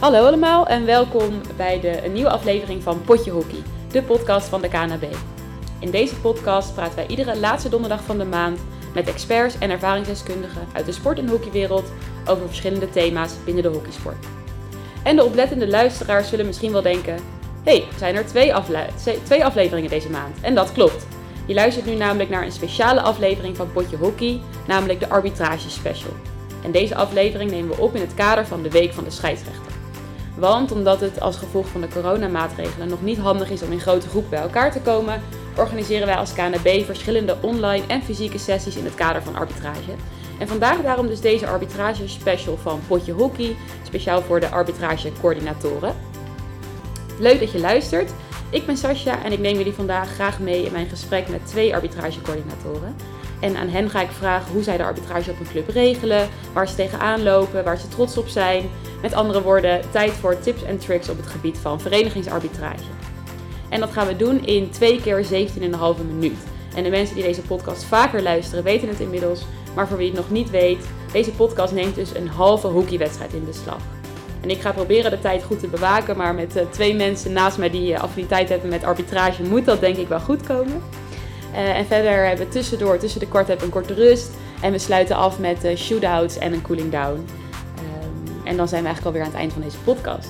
Hallo allemaal en welkom bij de, een nieuwe aflevering van Potje Hockey, de podcast van de KNB. In deze podcast praten wij iedere laatste donderdag van de maand met experts en ervaringsdeskundigen uit de sport- en hockeywereld over verschillende thema's binnen de hockeysport. En de oplettende luisteraars zullen misschien wel denken: hey, zijn er twee, twee afleveringen deze maand? En dat klopt. Je luistert nu namelijk naar een speciale aflevering van Potje Hockey, namelijk de Arbitrage Special. En deze aflevering nemen we op in het kader van de Week van de Scheidsrechter. Want omdat het als gevolg van de coronamaatregelen nog niet handig is om in grote groepen bij elkaar te komen, organiseren wij als KNB verschillende online en fysieke sessies in het kader van arbitrage. En vandaag daarom dus deze arbitrage special van Potje Hockey, speciaal voor de arbitragecoördinatoren. Leuk dat je luistert. Ik ben Sascha en ik neem jullie vandaag graag mee in mijn gesprek met twee arbitragecoördinatoren. En aan hen ga ik vragen hoe zij de arbitrage op een club regelen, waar ze tegenaan lopen, waar ze trots op zijn. Met andere woorden, tijd voor tips en tricks op het gebied van verenigingsarbitrage. En dat gaan we doen in 2 keer 17,5 minuut. En de mensen die deze podcast vaker luisteren weten het inmiddels, maar voor wie het nog niet weet, deze podcast neemt dus een halve hockeywedstrijd in beslag. En ik ga proberen de tijd goed te bewaken, maar met uh, twee mensen naast mij die uh, affiniteit hebben met arbitrage moet dat denk ik wel goed komen. Uh, en verder hebben we tussendoor, tussen de we een korte rust. En we sluiten af met uh, shootouts en een cooling down. Um, en dan zijn we eigenlijk alweer aan het eind van deze podcast.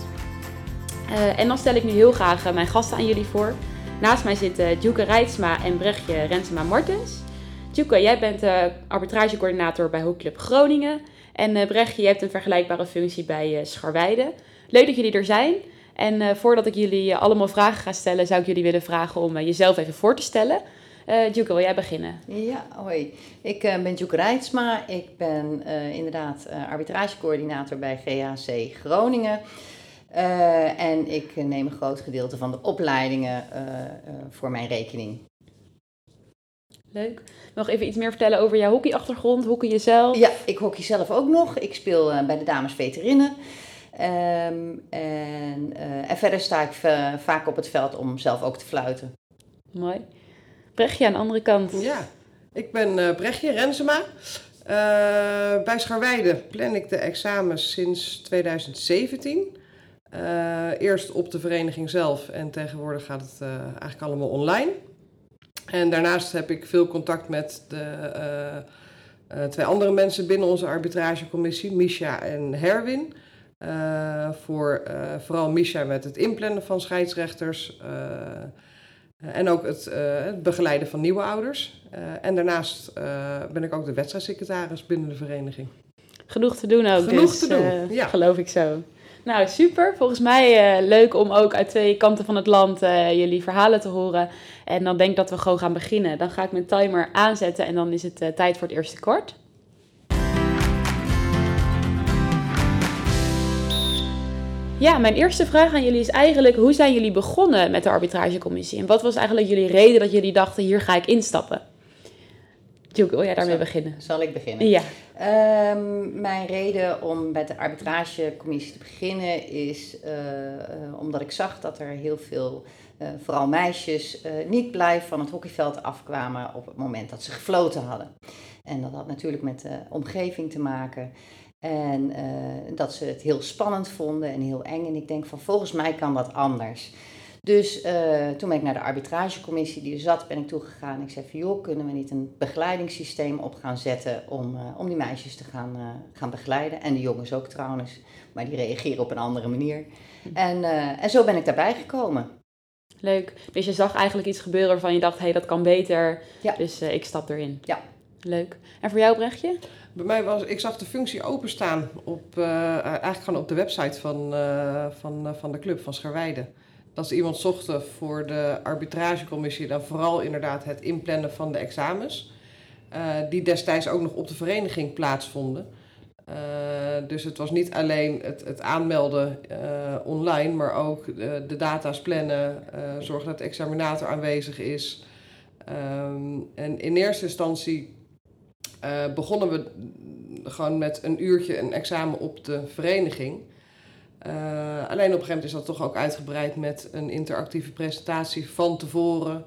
Uh, en dan stel ik nu heel graag mijn gasten aan jullie voor. Naast mij zitten Djuke Rijtsma en Brechtje Rensema Martens. Djuke, jij bent arbitragecoördinator bij Hoekclub Groningen. En Brechtje, jij hebt een vergelijkbare functie bij Scharweide. Leuk dat jullie er zijn. En voordat ik jullie allemaal vragen ga stellen, zou ik jullie willen vragen om jezelf even voor te stellen. Uh, wil jij beginnen? Ja, hoi. Ik uh, ben Djuke Rijtsma. Ik ben uh, inderdaad arbitragecoördinator bij GHC Groningen. en ik neem een groot gedeelte van de opleidingen voor mijn rekening. Leuk. Nog even iets meer vertellen over jouw hockeyachtergrond, hockey jezelf? Ja, ik hockey zelf ook nog. Ik speel bij de dames veterinnen. Um, en, en verder sta ik vaak op het veld om zelf ook te fluiten. Mooi. Brechtje aan de andere kant. Ja, ik ben uh, Brechtje Rensema. Uh, bij Scharweide plan ik de examens sinds 2017. Uh, eerst op de vereniging zelf en tegenwoordig gaat het eigenlijk allemaal online. En daarnaast heb ik veel contact met de twee andere mensen binnen onze arbitragecommissie, Misha en Herwin. voor vooral Misha met het inplannen van scheidsrechters eh, en ook het, uh, het, begeleiden van nieuwe ouders. Uh, en daarnaast ben ik ook de wedstrijdsecretaris binnen de vereniging. Genoeg te doen ook. Genoeg dus, te doen, ja. Geloof ik zo. Nou, super. Volgens mij leuk om ook uit twee kanten van het land jullie verhalen te horen. En dan denk ik dat we gewoon gaan beginnen. Dan ga ik mijn timer aanzetten en dan is het tijd voor het eerste kort. Ja, mijn eerste vraag aan jullie is eigenlijk: hoe zijn jullie begonnen met de arbitragecommissie? En wat was eigenlijk jullie reden dat jullie dachten: hier ga ik instappen? Duke, wil jij daarmee zal, beginnen? Zal ik beginnen? Ja. Um, mijn reden om met de arbitragecommissie te beginnen is uh, uh, omdat ik zag dat er heel veel, uh, vooral meisjes, niet blij van het hockeyveld afkwamen op het moment dat ze gefloten hadden. En dat had natuurlijk met de omgeving te maken. En uh, dat ze het heel spannend vonden en heel eng. En ik denk van volgens mij kan dat anders. Dus uh, toen ben ik naar de arbitragecommissie die er zat, ben ik toegegaan. Ik zei van joh, kunnen we niet een begeleidingssysteem op gaan zetten om, uh, om die meisjes te gaan, gaan begeleiden. En de jongens ook trouwens, maar die reageren op een andere manier. En, en zo ben ik daarbij gekomen. Leuk. Dus je zag eigenlijk iets gebeuren waarvan je dacht, hé hey, dat kan beter. Ja. Dus ik stap erin. Ja. Leuk. En voor jou Brechtje? Bij mij was, ik zag de functie openstaan op, uh, eigenlijk gewoon op de website van, uh, van, van de club, van Scharweide. Dat ze iemand zochten voor de arbitragecommissie, dan vooral inderdaad het inplannen van de examens. die destijds ook nog op de vereniging plaatsvonden. dus het was niet alleen het, het aanmelden online, maar ook de data's plannen, zorgen dat de examinator aanwezig is. Um, en in eerste instantie uh, begonnen we gewoon met een uurtje een examen op de vereniging. Uh, alleen op een gegeven moment is dat toch ook uitgebreid met een interactieve presentatie van tevoren.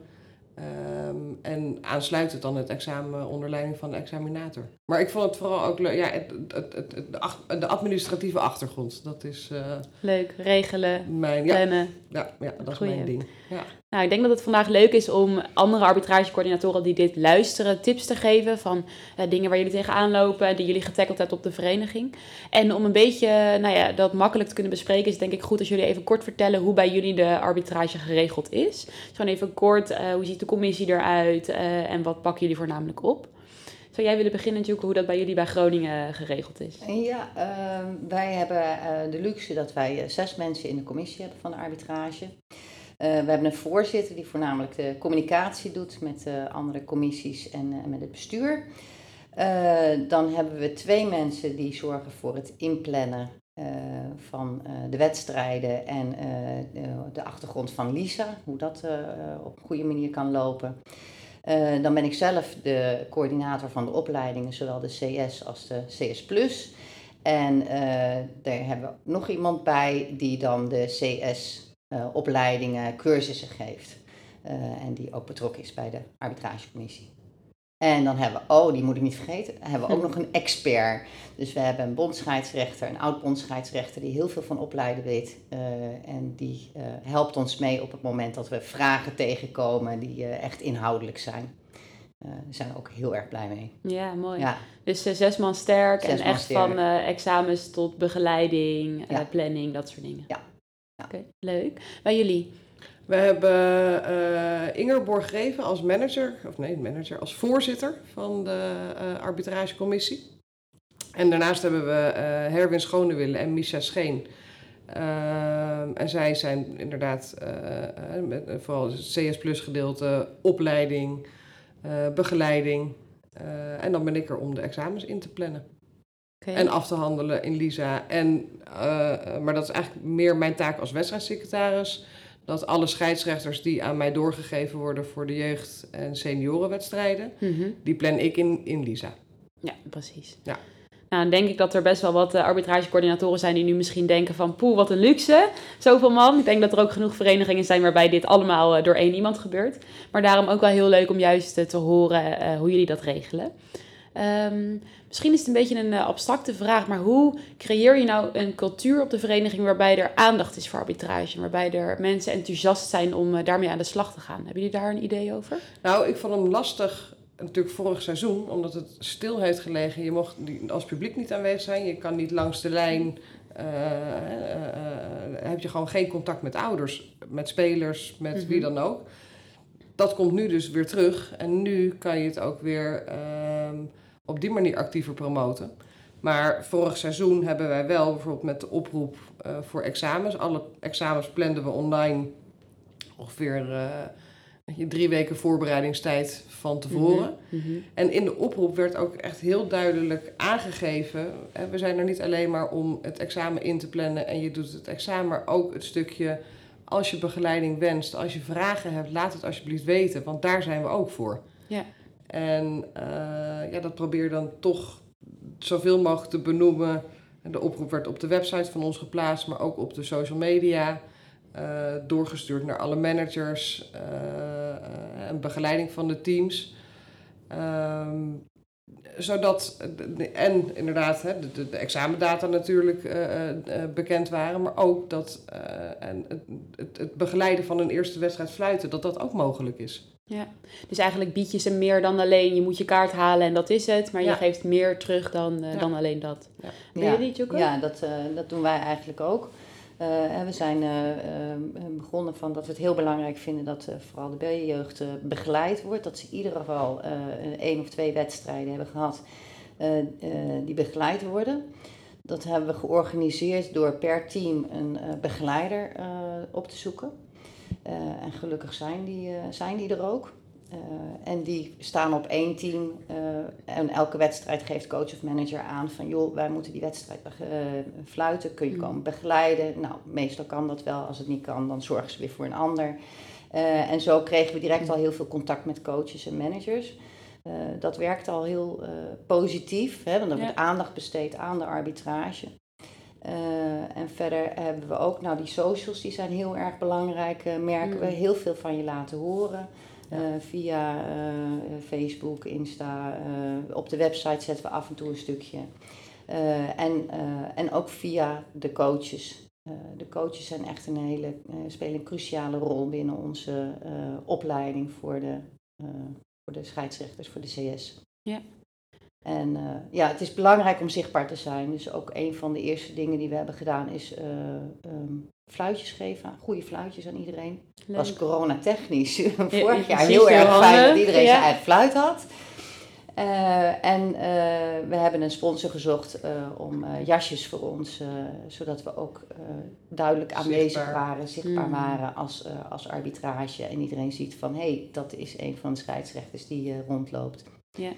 Ehm, en aansluitend dan het examen onder leiding van de examinator. Maar ik vond het vooral ook leuk, ja, het, het, het, de, administratieve achtergrond. Dat is eh, Leuk, regelen, mijn, ja, plannen. ja, ja, dat is mijn ding. Ja. Nou, ik denk dat het vandaag leuk is om andere arbitragecoördinatoren die dit luisteren tips te geven van eh, dingen waar jullie tegenaan lopen, die jullie getackeld hebben op de vereniging. En om een beetje nou ja, dat makkelijk te kunnen bespreken, is het denk ik goed als jullie even kort vertellen hoe bij jullie de arbitrage geregeld is. Dus gewoon even kort, eh, hoe ziet de commissie eruit eh, en wat pakken jullie voornamelijk op? Zou jij willen beginnen, Juke, hoe dat bij jullie bij Groningen geregeld is? Ja, wij hebben eh, de luxe dat wij eh, zes mensen in de commissie hebben van de arbitrage. Eh, we hebben een voorzitter die voornamelijk de communicatie doet met eh, andere commissies en eh, met het bestuur. Dan hebben we twee mensen die zorgen voor het inplannen van de wedstrijden en de, de achtergrond van Lisa, hoe dat op een goede manier kan lopen. Dan ben ik zelf de coördinator van de opleidingen, zowel de CS als de CS. En daar hebben we nog iemand bij die dan de CS-opleidingen, cursussen geeft. Eh, en die ook betrokken is bij de arbitragecommissie. En dan hebben we, oh, die moet ik niet vergeten, hebben we ook nog een expert. Dus we hebben een bondscheidsrechter, een oud bondscheidsrechter die heel veel van opleiden weet. eh, en die eh, helpt ons mee op het moment dat we vragen tegenkomen die eh, echt inhoudelijk zijn. Eh, daar zijn we ook heel erg blij mee. Ja, mooi. Ja, Dus eh, zes man sterk Zes en man echt sterk. van eh, examens tot begeleiding, eh, Ja. planning, dat soort dingen. Ja. Oké, leuk. Bij jullie? We hebben eh Inger Borgreven als manager, of nee, manager, als voorzitter van de eh, arbitragecommissie. En daarnaast hebben we eh Herwin Schonewille en Misha Scheen. Ehm, en zij zijn inderdaad met, vooral het CS Plus gedeelte, opleiding, begeleiding. En dan ben ik er om de examens in te plannen En af te handelen in Lisa. En, eh, maar dat is eigenlijk meer mijn taak als wedstrijdsecretaris. Dat alle scheidsrechters die aan mij doorgegeven worden voor de jeugd- en seniorenwedstrijden, Mhm. die plan ik in, in Lisa. Ja, precies. Ja. Nou, dan denk ik dat er best wel wat eh, arbitragecoördinatoren zijn die nu misschien denken van... poeh, wat een luxe, zoveel man. Ik denk dat er ook genoeg verenigingen zijn waarbij dit allemaal eh, door één iemand gebeurt. Maar daarom ook wel heel leuk om juist eh, te horen eh, hoe jullie dat regelen. Ehm, misschien is het een beetje een eh, abstracte vraag, maar hoe creëer je nou een cultuur op de vereniging waarbij er aandacht is voor arbitrage? Waarbij er mensen enthousiast zijn om eh, daarmee aan de slag te gaan? Hebben jullie daar een idee over? Nou, ik vond hem lastig, natuurlijk vorig seizoen, omdat het stil heeft gelegen. Je mocht als publiek niet aanwezig zijn, je kan niet langs de lijn. eh, heb je gewoon geen contact met ouders, met spelers, met wie Mhm. dan ook. Dat komt nu dus weer terug. En nu kan je het ook weer ehm, op die manier actiever promoten. Maar vorig seizoen hebben wij wel bijvoorbeeld met de oproep eh, voor examens. Alle examens planden we online ongeveer je, drie weken voorbereidingstijd van tevoren. Mhm. En in de oproep werd ook echt heel duidelijk aangegeven. Hè, we zijn er niet alleen maar om het examen in te plannen en je doet het examen, maar ook het stukje. Als je begeleiding wenst, als je vragen hebt, laat het alsjeblieft weten, want daar zijn we ook voor. Ja. En eh, ja, dat probeer dan toch zoveel mogelijk te benoemen. De oproep werd op de website van ons geplaatst, maar ook op de social media. eh, doorgestuurd naar alle managers eh, en begeleiding van de teams. Ehm, zodat, en inderdaad, de, de, examendata natuurlijk eh, bekend waren, maar ook dat en het, het begeleiden van een eerste wedstrijd fluiten, dat dat ook mogelijk is. Ja, dus eigenlijk bied je ze meer dan alleen je moet je kaart halen en dat is het. Maar je Ja. geeft meer terug dan, eh, Ja. dan alleen dat. Ja. Bij jullie, Joko? Ja, dat, eh, dat doen wij eigenlijk ook. Eh, en we zijn begonnen van dat we het heel belangrijk vinden dat vooral de B-jeugd begeleid wordt. Dat ze in ieder geval een één of twee wedstrijden hebben gehad eh, eh, die begeleid worden. Dat hebben we georganiseerd door per team een begeleider op te zoeken. Eh, en gelukkig zijn die, eh, zijn die er ook. Eh, en die staan op één team. en elke wedstrijd geeft coach of manager aan van... joh, wij moeten die wedstrijd fluiten. Kun je Mhm. komen begeleiden? Nou, meestal kan dat wel. Als het niet kan, dan zorgen ze weer voor een ander. En zo kregen we direct al heel veel contact met coaches en managers. Dat werkt al heel positief. Hè, want er Ja. wordt aandacht besteed aan de arbitrage. Eh, en verder hebben we ook, nou die socials die zijn heel erg belangrijk, eh, merken we. Mm. Heel veel van je laten horen. Eh, via Facebook, Insta. op de website zetten we af en toe een stukje. En, en ook via de coaches. De coaches zijn echt een hele, spelen een cruciale rol binnen onze opleiding voor de, voor de scheidsrechters, voor de CS. Ja. En eh, ja, het is belangrijk om zichtbaar te zijn. Dus ook een van de eerste dingen die we hebben gedaan is eh, ehm, fluitjes geven. Goede fluitjes aan iedereen. Leuk. was corona technisch vorig je jaar heel erg fijn handen. dat iedereen Ja. zijn eigen fluit had. Eh, en eh, we hebben een sponsor gezocht eh, om eh, jasjes voor ons, eh, zodat we ook eh, duidelijk aanwezig Zichtbaar. waren, zichtbaar Mm. waren als, als arbitrage. En iedereen ziet van, hé, hey, dat is een van de scheidsrechters die eh, rondloopt. Ja.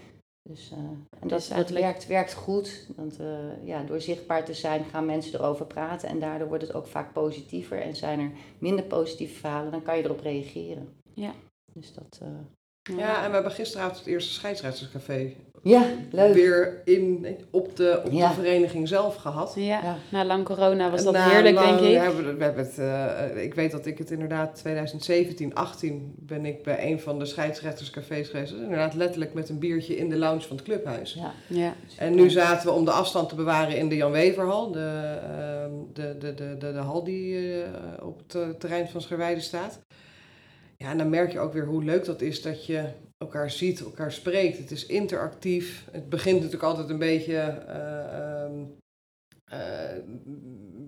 Dus, eh, en Dus dat, dat eigenlijk- werkt, werkt goed. Want eh, ja, door zichtbaar te zijn gaan mensen erover praten. En daardoor wordt het ook vaak positiever. En zijn er minder positieve verhalen, dan kan je erop reageren. Ja. Dus dat... eh, Ja, en we hebben gisteravond het eerste scheidsrechterscafé ja, leuk. weer in, op, de, op Ja. de vereniging zelf gehad. Ja, Ja. na lang corona was dat Na heerlijk, lang- denk ik. hebben we- we hebben het, eh, ik weet dat ik het inderdaad 2017, 18 ben ik bij een van de scheidsrechterscafés geweest. Dus inderdaad letterlijk met een biertje in de lounge van het clubhuis. Ja. Ja, En nu zaten we om de afstand te bewaren in de Jan Weverhal. De, ehm, de, de, de, de, de hal die eh, op het terrein van Scherweide staat. Ja, en dan merk je ook weer hoe leuk dat is dat je elkaar ziet, elkaar spreekt. Het is interactief. Het begint natuurlijk altijd een beetje... eh, ehm, eh,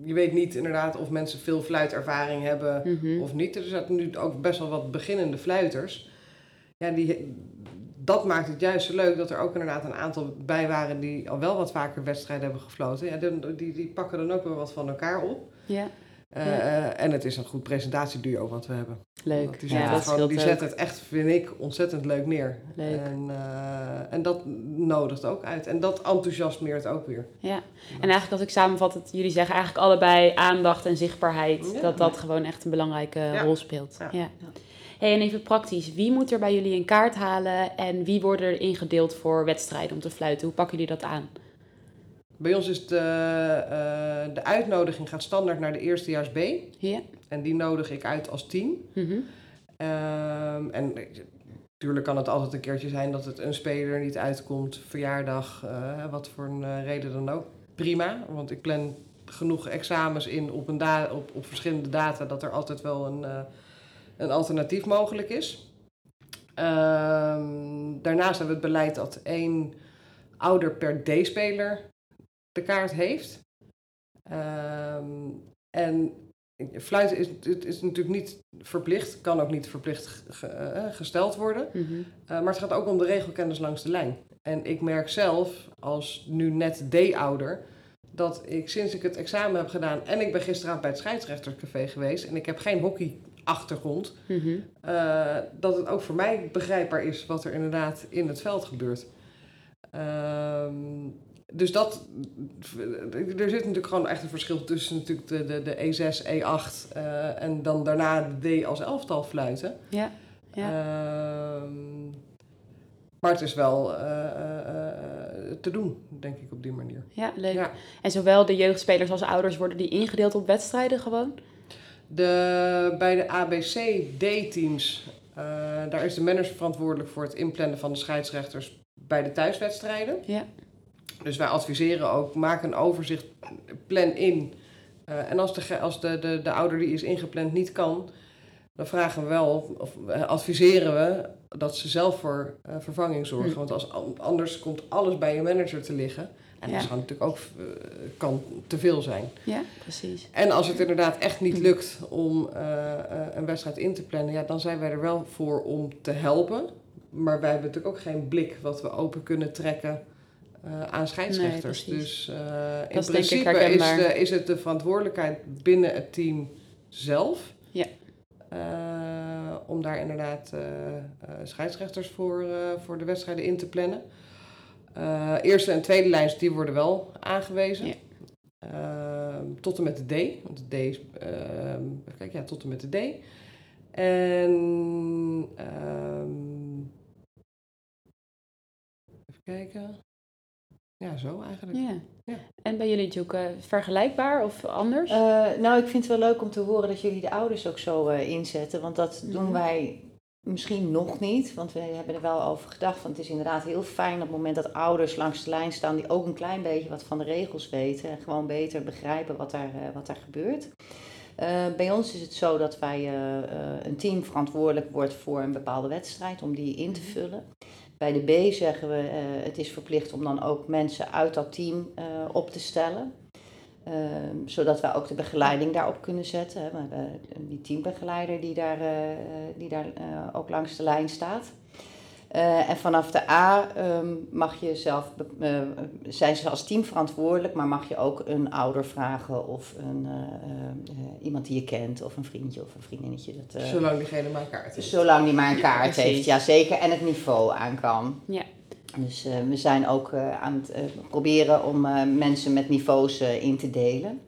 je weet niet inderdaad of mensen veel fluitervaring hebben Mhm. of niet. Er zijn nu ook best wel wat beginnende fluiters. Ja, die, dat maakt het juist zo leuk dat er ook inderdaad een aantal bij waren die al wel wat vaker wedstrijden hebben gefloten. Ja, die, die, die pakken dan ook weer wat van elkaar op. ja. Eh, eh, en het is een goed presentatieduo wat we hebben. leuk. Die, Ja, dat het gewoon, die zetten het echt, vind ik, ontzettend leuk neer. Leuk. En, eh, en dat nodigt ook uit. En dat enthousiasmeert ook weer. Ja, en eigenlijk als ik samenvat, het, jullie zeggen eigenlijk allebei aandacht en zichtbaarheid, Ja. dat dat gewoon echt een belangrijke Ja. rol speelt. Ja. Ja. Hey, en even praktisch, wie moet er bij jullie een kaart halen en wie worden er ingedeeld voor wedstrijden om te fluiten? Hoe pakken jullie dat aan? Bij ons is de, eh, de uitnodiging gaat standaard naar de eerstejaars B. Ja. En die nodig ik uit als team. Mhm. Ehm, en natuurlijk kan het altijd een keertje zijn dat het een speler niet uitkomt, verjaardag, eh, wat voor een eh, reden dan ook. Prima, want ik plan genoeg examens in op, een op, op verschillende data dat er altijd wel een, eh, een alternatief mogelijk is. Ehm, daarnaast hebben we het beleid dat één ouder per D-speler de kaart heeft. Ehm, en fluiten is, het is natuurlijk niet verplicht, kan ook niet verplicht ge- eh, gesteld worden. Mhm. Uh, maar het gaat ook om de regelkennis langs de lijn. En ik merk zelf, als nu net D-ouder, dat ik sinds ik het examen heb gedaan en ik ben gisteravond bij het scheidsrechterscafé geweest en ik heb geen hockeyachtergrond, Mhm. uh, dat het ook voor mij begrijpbaar is wat er inderdaad in het veld gebeurt. Ehm, dus dat, er zit natuurlijk gewoon echt een verschil tussen natuurlijk de, de, de E6, E8 eh, en dan daarna de D als elftal fluiten. Ja. Ja. Ehm, maar het is wel eh, eh, te doen, denk ik, op die manier. ja, leuk. Ja. En zowel de jeugdspelers als ouders worden die ingedeeld op wedstrijden gewoon? De, bij de ABC-D-teams, eh, daar is de manager verantwoordelijk voor het inplannen van de scheidsrechters bij de thuiswedstrijden. Ja. Dus wij adviseren ook, maak een overzicht, plan in. Eh, en als, de, als de, de, de ouder die is ingepland niet kan, dan vragen we wel, of adviseren we dat ze zelf voor eh, vervanging zorgen. Hm. Want als, an- anders komt alles bij je manager te liggen. En Ja. dat kan natuurlijk ook eh, kan te veel zijn. Ja, precies. En als het inderdaad echt niet Hm. lukt om een wedstrijd in te plannen, ja, dan zijn wij er wel voor om te helpen. Maar wij hebben natuurlijk ook geen blik wat we open kunnen trekken eh, aan scheidsrechters. Nee, dus eh, in principe is, de, is het de verantwoordelijkheid binnen het team zelf. Ja. eh, om daar inderdaad scheidsrechters voor, voor de wedstrijden in te plannen. Eerste en tweede lijns die worden wel aangewezen. Ja. Ehm, tot en met de D. Want de D is, ehm, kijken, ja, tot en met de D. En ehm, even kijken. Ja, zo eigenlijk. Ja. Ja. En bij jullie, Joeke, vergelijkbaar of anders? Eh, nou, ik vind het wel leuk om te horen dat jullie de ouders ook zo eh, inzetten. Want dat doen Mhm. wij Misschien nog niet, want we hebben er wel over gedacht. Want het is inderdaad heel fijn op het moment dat ouders langs de lijn staan die ook een klein beetje wat van de regels weten en gewoon beter begrijpen wat daar, uh, wat daar gebeurt. Uh, bij ons is het zo dat wij uh, een team verantwoordelijk wordt voor een bepaalde wedstrijd om die in te vullen. Bij de B zeggen we het is verplicht om dan ook mensen uit dat team op te stellen. Ehm, zodat wij ook de begeleiding daarop kunnen zetten. We hebben die teambegeleider die daar, uh, die daar ook langs de lijn staat. Uh, en vanaf de A um, mag je zelf, zijn ze als team verantwoordelijk, maar mag je ook een ouder vragen of een, iemand die je kent of een vriendje of een vriendinnetje. Dat, zolang diegene maar een kaart heeft. Zolang die maar een kaart ja, heeft, ja zeker. En het niveau aan kan. Ja. Dus uh, we zijn ook uh, aan het uh, proberen om mensen met niveaus in te delen.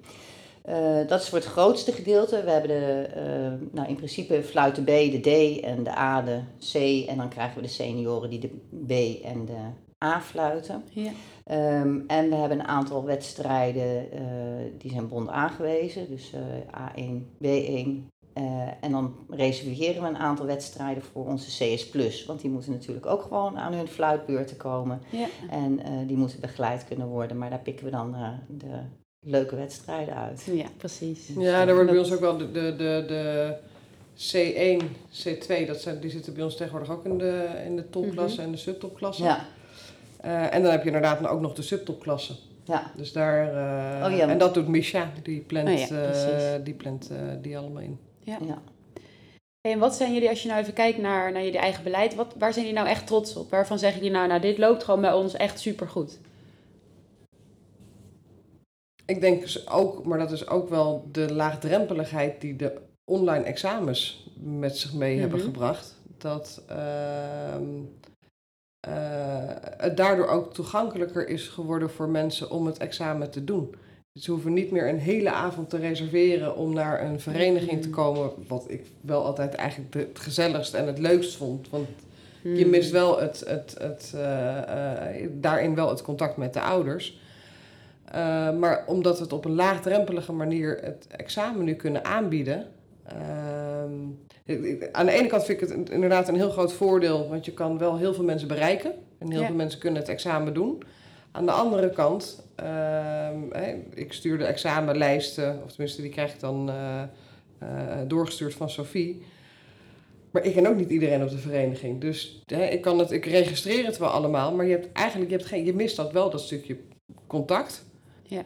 Dat is voor het grootste gedeelte. We hebben de, nou in principe fluiten B, de D en de A, de C. En dan krijgen we de senioren die de B en de A fluiten. Ja. Um, en we hebben een aantal wedstrijden die zijn bond aangewezen. Dus A1, B1, uh, en dan reserveren we een aantal wedstrijden voor onze CS Want die moeten natuurlijk ook gewoon aan hun fluitbeurten komen. Ja. En die moeten begeleid kunnen worden. Maar daar pikken we dan de leuke wedstrijden uit. Ja, precies. Ja, daar wordt bij ons ook wel de, de, de, de C1, C2, dat zijn, die zitten bij ons tegenwoordig ook in de, in de topklasse mm -hmm. en de subtopklasse. Ja. en dan heb je inderdaad ook nog de subtopklasse. Ja. Dus daar, oh, ja. en dat doet Misha, die plant, oh, ja, die, plant die allemaal in. Ja. ja. En wat zijn jullie, als je nou even kijkt naar, naar jullie eigen beleid, wat, waar zijn jullie nou echt trots op? Waarvan zeggen jullie nou, nou dit loopt gewoon bij ons echt supergoed? Ik denk dus ook, maar dat is ook wel de laagdrempeligheid die de online examens met zich mee hebben mhm. gebracht. Dat uh, uh, het daardoor ook toegankelijker is geworden voor mensen om het examen te doen. Ze hoeven niet meer een hele avond te reserveren om naar een vereniging te komen. Wat ik wel altijd eigenlijk het gezelligst en het leukst vond. Want je hmm. mist wel het, het, het, uh, uh, daarin wel het contact met de ouders. Uh, maar omdat we het op een laagdrempelige manier het examen nu kunnen aanbieden. Ehm, aan de ene kant vind ik het inderdaad een heel groot voordeel, want je kan wel heel veel mensen bereiken. En heel veel mensen kunnen het examen doen. Aan de andere kant, uh, ik stuur de examenlijsten, of tenminste die krijg ik dan uh, uh, doorgestuurd van Sophie. Maar ik ken ook niet iedereen op de vereniging. Dus ik, kan het, ik registreer het wel allemaal, maar je hebt eigenlijk je hebt geen, je mist dat wel, dat stukje contact. Ja.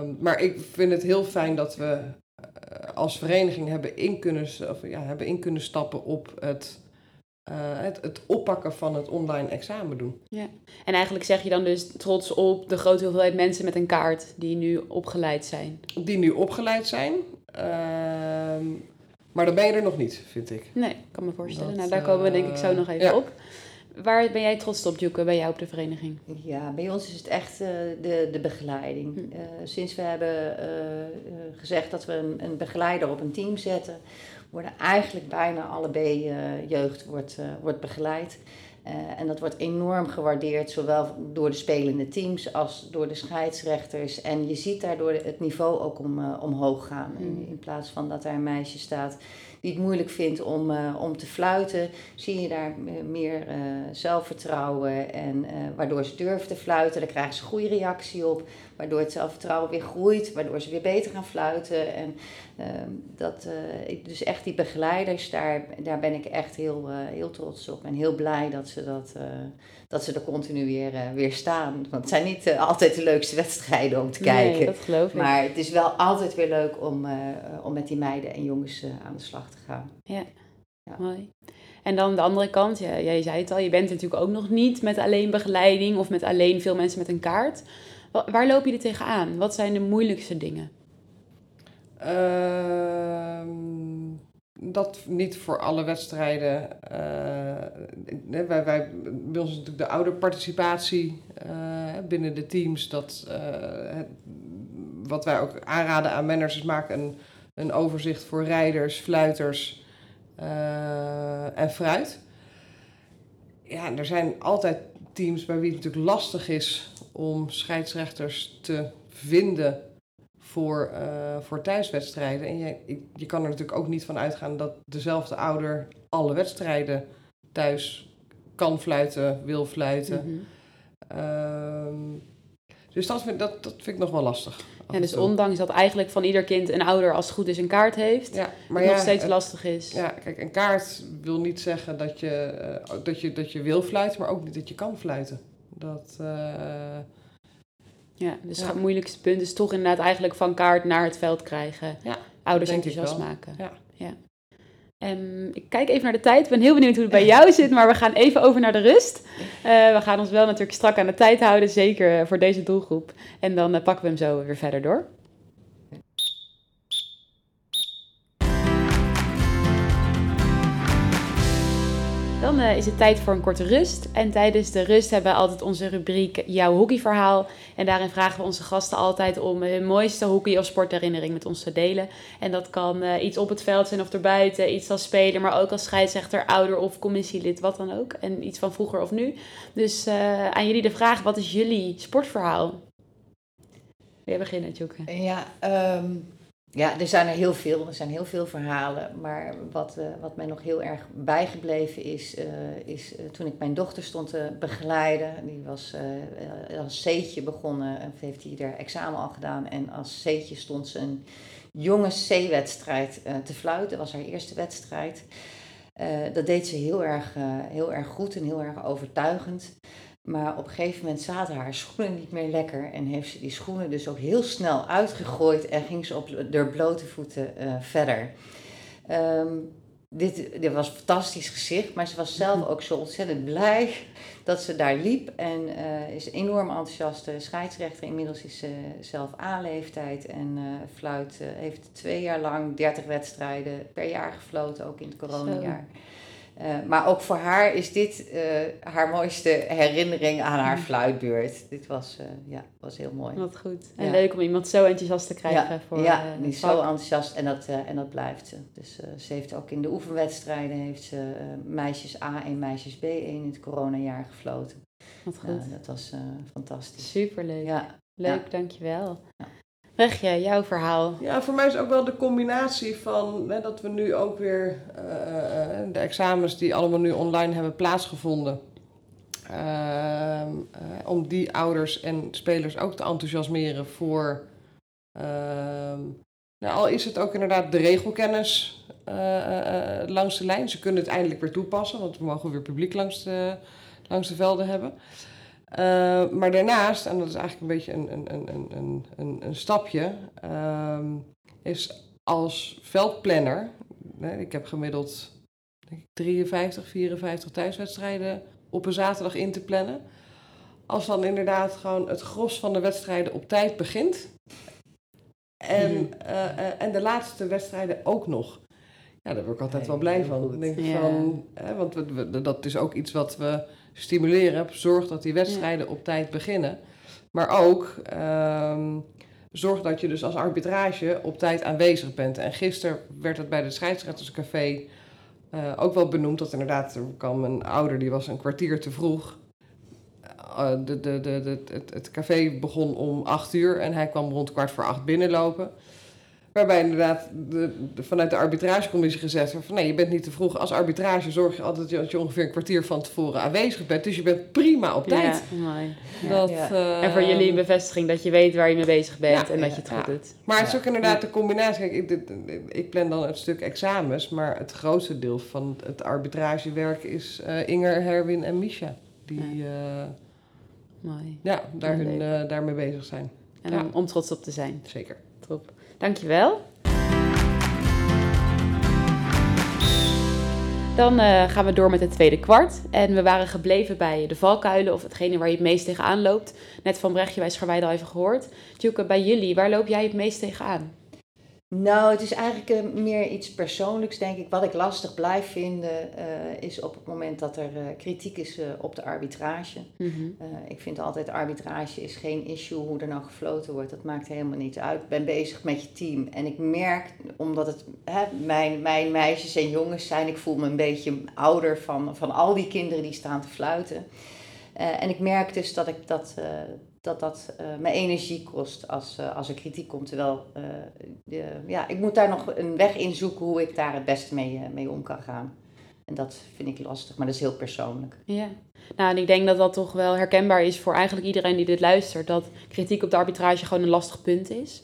Um, maar ik vind het heel fijn dat we eh, als vereniging hebben in kunnen, of, ja, hebben in kunnen stappen op het uh, het, het, oppakken van het online examen doen. Ja. En eigenlijk zeg je dan dus trots op de grote hoeveelheid mensen met een kaart die nu opgeleid zijn. Die nu opgeleid zijn. Uh, maar dan ben je er nog niet, vind ik. Nee, ik kan me voorstellen. nou, daar komen we denk ik zo nog even ja. op. Waar ben jij trots op, Joeke, bij jou op de vereniging? Ja, bij ons is het echt uh, de, de begeleiding. Hm. Uh, sinds we hebben uh, gezegd dat we een, een, begeleider op een team zetten, worden eigenlijk bijna alle B-jeugd wordt, wordt begeleid. Uh, en dat wordt enorm gewaardeerd, zowel door de spelende teams als door de scheidsrechters. En je ziet daardoor het niveau ook om, uh, omhoog gaan. In, hmm. in, plaats van dat daar een meisje staat die het moeilijk vindt om, uh, om te fluiten, zie je daar meer zelfvertrouwen. En waardoor ze durven te fluiten, daar krijgen ze een goede reactie op. Waardoor het zelfvertrouwen weer groeit, waardoor ze weer beter gaan fluiten. En Ehm, dat, dus echt die begeleiders, daar, daar ben ik echt heel, heel trots op. En heel blij dat ze, dat, uh, dat ze er continu weer, weer staan. Want het zijn niet altijd de leukste wedstrijden om te kijken. Nee, dat geloof ik. Maar het is wel altijd weer leuk om, om met die meiden en jongens aan de slag te gaan. Ja, ja. mooi. En dan de andere kant, ja, jij zei het al, je bent natuurlijk ook nog niet met alleen begeleiding of met alleen veel mensen met een kaart. Waar loop je er tegenaan? Wat zijn de moeilijkste dingen? Uh, dat niet voor alle wedstrijden. Uh, wij, wij, bij ons is natuurlijk de ouderparticipatie uh, binnen de teams. Dat, wat wij ook aanraden aan managers is maken een, een overzicht voor rijders, fluiters en fruit. Ja, er zijn altijd teams bij wie het natuurlijk lastig is om scheidsrechters te vinden voor, uh, voor thuiswedstrijden. En je, je kan er natuurlijk ook niet van uitgaan dat dezelfde ouder alle wedstrijden thuis kan fluiten, wil fluiten. Mm dus dat vind, dat, dat vind ik nog wel lastig. Ja, dus ondanks dat eigenlijk van ieder kind een ouder als het goed is een kaart heeft, ja, maar het nog steeds lastig is. Ja, kijk, een kaart wil niet zeggen dat je, uh, dat, je, dat je wil fluiten, maar ook niet dat je kan fluiten. Dat, uh, ja, dus het moeilijkste punt is toch inderdaad eigenlijk van kaart naar het veld krijgen. Ja, Ouders enthousiast maken. Ja. ja. Um, ik kijk even naar de tijd. Ik ben heel benieuwd hoe het bij jou zit, maar we gaan even over naar de rust. Uh, we gaan ons wel natuurlijk strak aan de tijd houden, zeker voor deze doelgroep. En dan uh, pakken we hem zo weer verder door. Dan uh, is het tijd voor een korte rust. En tijdens de rust hebben we altijd onze rubriek Jouw hockeyverhaal. En daarin vragen we onze gasten altijd om hun mooiste hockey- of sportherinnering met ons te delen. En dat kan uh, iets op het veld zijn of erbuiten, iets als speler, maar ook als scheidsrechter, ouder of commissielid, wat dan ook. En iets van vroeger of nu. Dus aan jullie de vraag, wat is jullie sportverhaal? Wil beginnen, Tjoeke? Ja, um ja, er zijn er heel veel. Er zijn heel veel verhalen. Maar wat, uh, wat mij nog heel erg bijgebleven is, uh, is uh, toen ik mijn dochter stond te begeleiden. Die was als C'tje begonnen en heeft hij er examen al gedaan. En als C'tje stond ze een jonge C-wedstrijd te fluiten. Dat was haar eerste wedstrijd. dat deed ze heel erg, heel erg goed en heel erg overtuigend. Maar op een gegeven moment zaten haar schoenen niet meer lekker. En heeft ze die schoenen dus ook heel snel uitgegooid en ging ze op de blote voeten uh, verder. Um, dit, dit was een fantastisch gezicht, maar ze was zelf mhm. ook zo ontzettend blij dat ze daar liep. En uh, is enorm enthousiast scheidsrechter. Inmiddels is ze zelf A-leeftijd en uh, fluit. heeft twee jaar lang 30 wedstrijden per jaar gefloten, ook in het coronajaar. Uh, maar ook voor haar is dit uh, haar mooiste herinnering aan haar fluitbeurt. Dit was, uh, ja, was heel mooi. Wat goed. En ja. leuk om iemand zo enthousiast te krijgen. Ja, voor, ja die is zo enthousiast en dat, en dat blijft ze. Dus ze heeft ook in de oefenwedstrijden heeft ze, meisjes A en meisjes B1 in het coronajaar gefloten. Wat goed. dat was fantastisch. Superleuk. Ja. Leuk, dankjewel. Ja. Regje, jouw verhaal. Ja, voor mij is ook wel de combinatie van hè, dat we nu ook weer uh, de examens die allemaal nu online hebben plaatsgevonden. Uh, om die ouders en spelers ook te enthousiasmeren voor. Ehm, nou, al is het ook inderdaad de regelkennis langs de lijn. Ze kunnen het eindelijk weer toepassen, want we mogen weer publiek langs de, langs de velden hebben. Uh, maar daarnaast, en dat is eigenlijk een beetje een, een, een, een, een, een stapje, uh, is als veldplanner, hè, ik heb gemiddeld denk ik, 53, 54 thuiswedstrijden op een zaterdag in te plannen. Als dan inderdaad gewoon het gros van de wedstrijden op tijd begint. En, mm. uh, en de laatste wedstrijden ook nog. Ja, daar word ik altijd wel blij van. Ik denk ja. van hè, want we, we, dat is ook iets wat we stimuleren. Zorg dat die wedstrijden op tijd beginnen. Maar ook um, zorg dat je dus als arbitrage op tijd aanwezig bent. En gisteren werd het bij de scheidsrechterscafé uh, ook wel benoemd dat inderdaad, er kwam een ouder die was een kwartier te vroeg. Uh, de, de, de, de, het, het café begon om acht uur en hij kwam rond kwart voor acht binnenlopen. Waarbij inderdaad de, vanuit de arbitragecommissie gezegd wordt van nee, je bent niet te vroeg. Als arbitrage zorg je altijd dat je ongeveer een kwartier van tevoren aanwezig bent. Dus je bent prima op tijd. Ja, mooi. Dat, ja. Uh, en voor jullie een bevestiging dat je weet waar je mee bezig bent en dat je het goed doet. Maar het is ook inderdaad de combinatie. Kijk, ik, ik, plan dan een stuk examens, maar het grootste deel van het arbitragewerk is uh, Inger, Herwin en Misha. Die uh, mooi. Ja, daar hun, daarmee bezig zijn. En om, om trots op te zijn. Zeker. Top. Dankjewel. Dan uh, gaan we door met het tweede kwart. En we waren gebleven bij de valkuilen of hetgene waar je het meest tegenaan loopt. Net van Brechtje bij Scharweide al even gehoord. Tjoeke, bij jullie, waar loop jij het meest tegenaan? Nou, het is eigenlijk uh, meer iets persoonlijks, denk ik. Wat ik lastig blijf vinden, uh, is op het moment dat er uh, kritiek is op de arbitrage. Mm -hmm. ik vind altijd arbitrage is geen issue, hoe er nou gefloten wordt. Dat maakt helemaal niet uit. Ik ben bezig met je team. En ik merk, omdat het hè, mijn, mijn meisjes en jongens zijn, ik voel me een beetje ouder van, van al die kinderen die staan te fluiten. en ik merk dus dat ik dat dat dat uh, me energie kost als, uh, als er kritiek komt. Terwijl de, ja, ik moet daar nog een weg in zoeken hoe ik daar het beste mee, mee om kan gaan. En dat vind ik lastig, maar dat is heel persoonlijk. Ja, nou en ik denk dat dat toch wel herkenbaar is voor eigenlijk iedereen die dit luistert. Dat kritiek op de arbitrage gewoon een lastig punt is.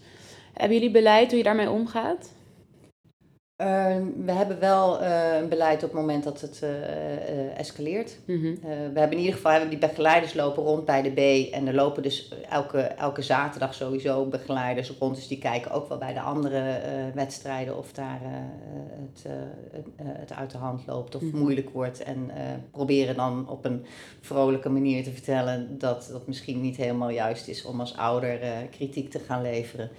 Hebben jullie beleid hoe je daarmee omgaat? Ehm, we hebben wel uh, een beleid op het moment dat het uh, uh, escaleert. Mm -hmm. we hebben in ieder geval hebben die begeleiders lopen rond bij de B. En er lopen dus elke, elke zaterdag sowieso begeleiders rond. Dus die kijken ook wel bij de andere wedstrijden of daar het, het uit de hand loopt of mm -hmm. moeilijk wordt. En proberen dan op een vrolijke manier te vertellen dat dat misschien niet helemaal juist is om als ouder kritiek te gaan leveren.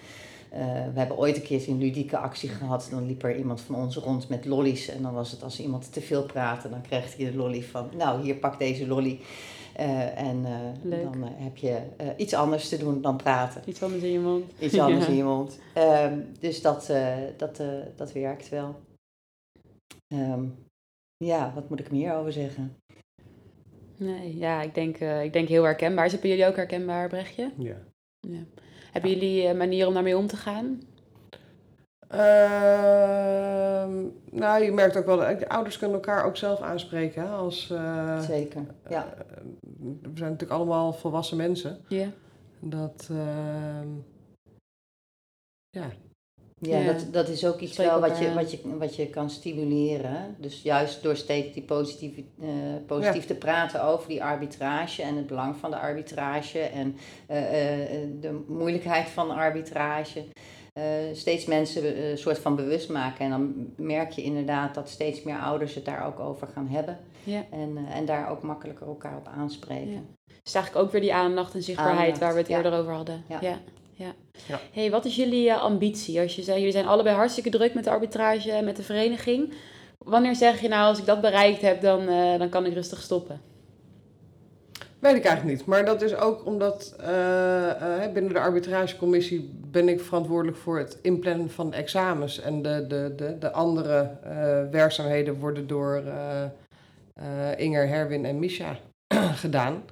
Uh, we hebben ooit een keer een ludieke actie gehad. Dan liep er iemand van ons rond met lollies. En dan was het als iemand te veel praatte, dan kreeg hij de lolly van... Nou, hier, pak deze lolly. Uh, en uh, dan heb je iets anders te doen dan praten. Iets anders in je mond. Iets anders ja. in je mond. Ehm, dus dat, dat, dat werkt wel. Um, ja, wat moet ik meer over zeggen? Nee, ja, ik denk, ik denk heel herkenbaar. Is het bij jullie ook herkenbaar, Brechtje? Ja. ja. Hebben jullie een manier om daarmee om te gaan? Uh, nou, je merkt ook wel, de ouders kunnen elkaar ook zelf aanspreken. Hè, als, uh, Zeker, ja. Uh, we zijn natuurlijk allemaal volwassen mensen. Ja. Dat, ehm, ja. Ja, ja, Dat, dat is ook iets wel wat je, wat, je, wat je kan stimuleren. Dus juist door steeds die positief, uh, positief ja. te praten over die arbitrage en het belang van de arbitrage en uh, uh, de moeilijkheid van arbitrage. steeds mensen een soort van bewust maken. En dan merk je inderdaad dat steeds meer ouders het daar ook over gaan hebben. Ja. En, en daar ook makkelijker elkaar op aanspreken. Ja. Dus eigenlijk ook weer die aandacht en zichtbaarheid Aandacht, waar we het ja. eerder over hadden. Ja. Ja. Hey, wat is jullie uh, ambitie? Als je zei, jullie zijn allebei hartstikke druk met de arbitrage en met de vereniging. Wanneer zeg je nou, als ik dat bereikt heb, dan, uh, dan kan ik rustig stoppen? Weet ik eigenlijk niet. Maar dat is ook omdat uh, binnen de arbitragecommissie ben ik verantwoordelijk voor het inplannen van examens. En de, de, de, de andere werkzaamheden worden door Inger, Herwin en Misha gedaan.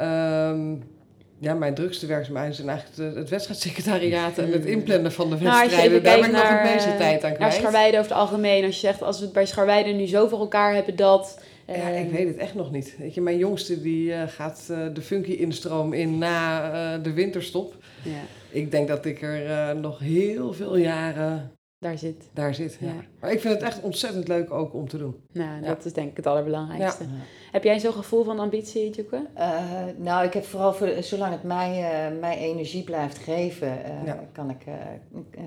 Um, ja, mijn drukste werkzaamheden zijn eigenlijk het wedstrijdsecretariaat en het inplannen van de wedstrijden. Nou, Daar ben ik nog het meeste tijd aan Naar kwijt. Scharweide over het algemeen. Als je zegt, als we het bij Scharweide nu zo voor elkaar hebben dat... Ja, eh, ik weet het echt nog niet. Weet je, mijn jongste die uh, gaat uh, de funky instroom in na uh, de winterstop. Ja, Ik denk dat ik er nog heel veel jaren daar zit. daar zit. Ja. Ja. Maar ik vind het echt ontzettend leuk ook om te doen. Nou, dat is denk ik het allerbelangrijkste. Heb jij zo'n gevoel van ambitie, Joeke? Uh, nou, ik heb vooral voor, zolang het mij, uh, mij energie blijft geven, uh, Ja. kan ik,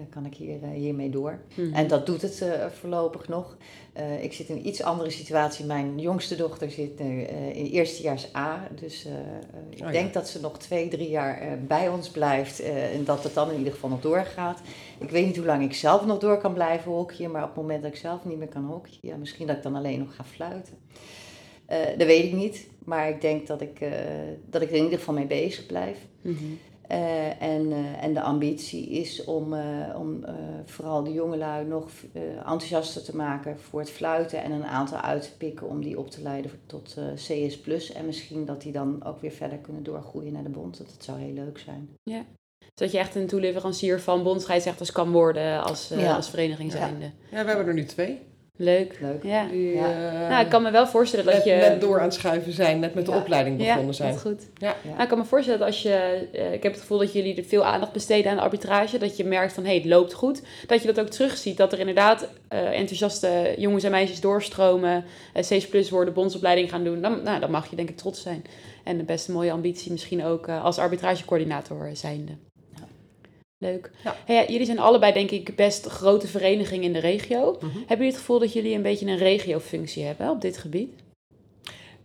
kan ik hier, hiermee door. Mhm. En dat doet het voorlopig nog. ik zit in een iets andere situatie. Mijn jongste dochter zit nu in eerstejaars A. Dus ik ja. denk dat ze nog twee, drie jaar bij ons blijft. en dat het dan in ieder geval nog doorgaat. Ik weet niet hoe lang ik zelf nog door kan blijven hockeyen. Maar op het moment dat ik zelf niet meer kan hockeyen, ja, misschien dat ik dan alleen nog ga fluiten. Uh, dat weet ik niet, maar ik denk dat ik, uh, dat ik er in ieder geval mee bezig blijf. Mhm. Uh, en, en de ambitie is om, om vooral de jongelui nog enthousiaster te maken voor het fluiten en een aantal uit te pikken om die op te leiden tot CS+. En misschien dat die dan ook weer verder kunnen doorgroeien naar de bond. Dat, dat zou heel leuk zijn. Ja. Zodat je echt een toeleverancier van bondscheidsrechters kan worden als, Ja. als vereniging Ja. zijnde. Ja, we hebben er nu twee. Leuk. Leuk. Ja. Die Ja. eh, Nou, ik kan me wel voorstellen dat net, je... net door aan het schuiven zijn, net met de Ja. opleiding begonnen zijn. dat goed. Ja. Nou, ik kan me voorstellen dat als je... eh, ik heb het gevoel dat jullie er veel aandacht besteden aan de arbitrage. Dat je merkt van, hé, hey, het loopt goed. Dat je dat ook terugziet. Dat er inderdaad eh, enthousiaste jongens en meisjes doorstromen. C plus worden, bondsopleiding gaan doen. Dan, nou, dan mag je denk ik trots zijn. En de best een mooie ambitie misschien ook als arbitragecoördinator zijnde. Leuk. Ja. Hey, ja, jullie zijn allebei denk ik best grote verenigingen in de regio. Mhm. Hebben jullie het gevoel dat jullie een beetje een regiofunctie hebben op dit gebied?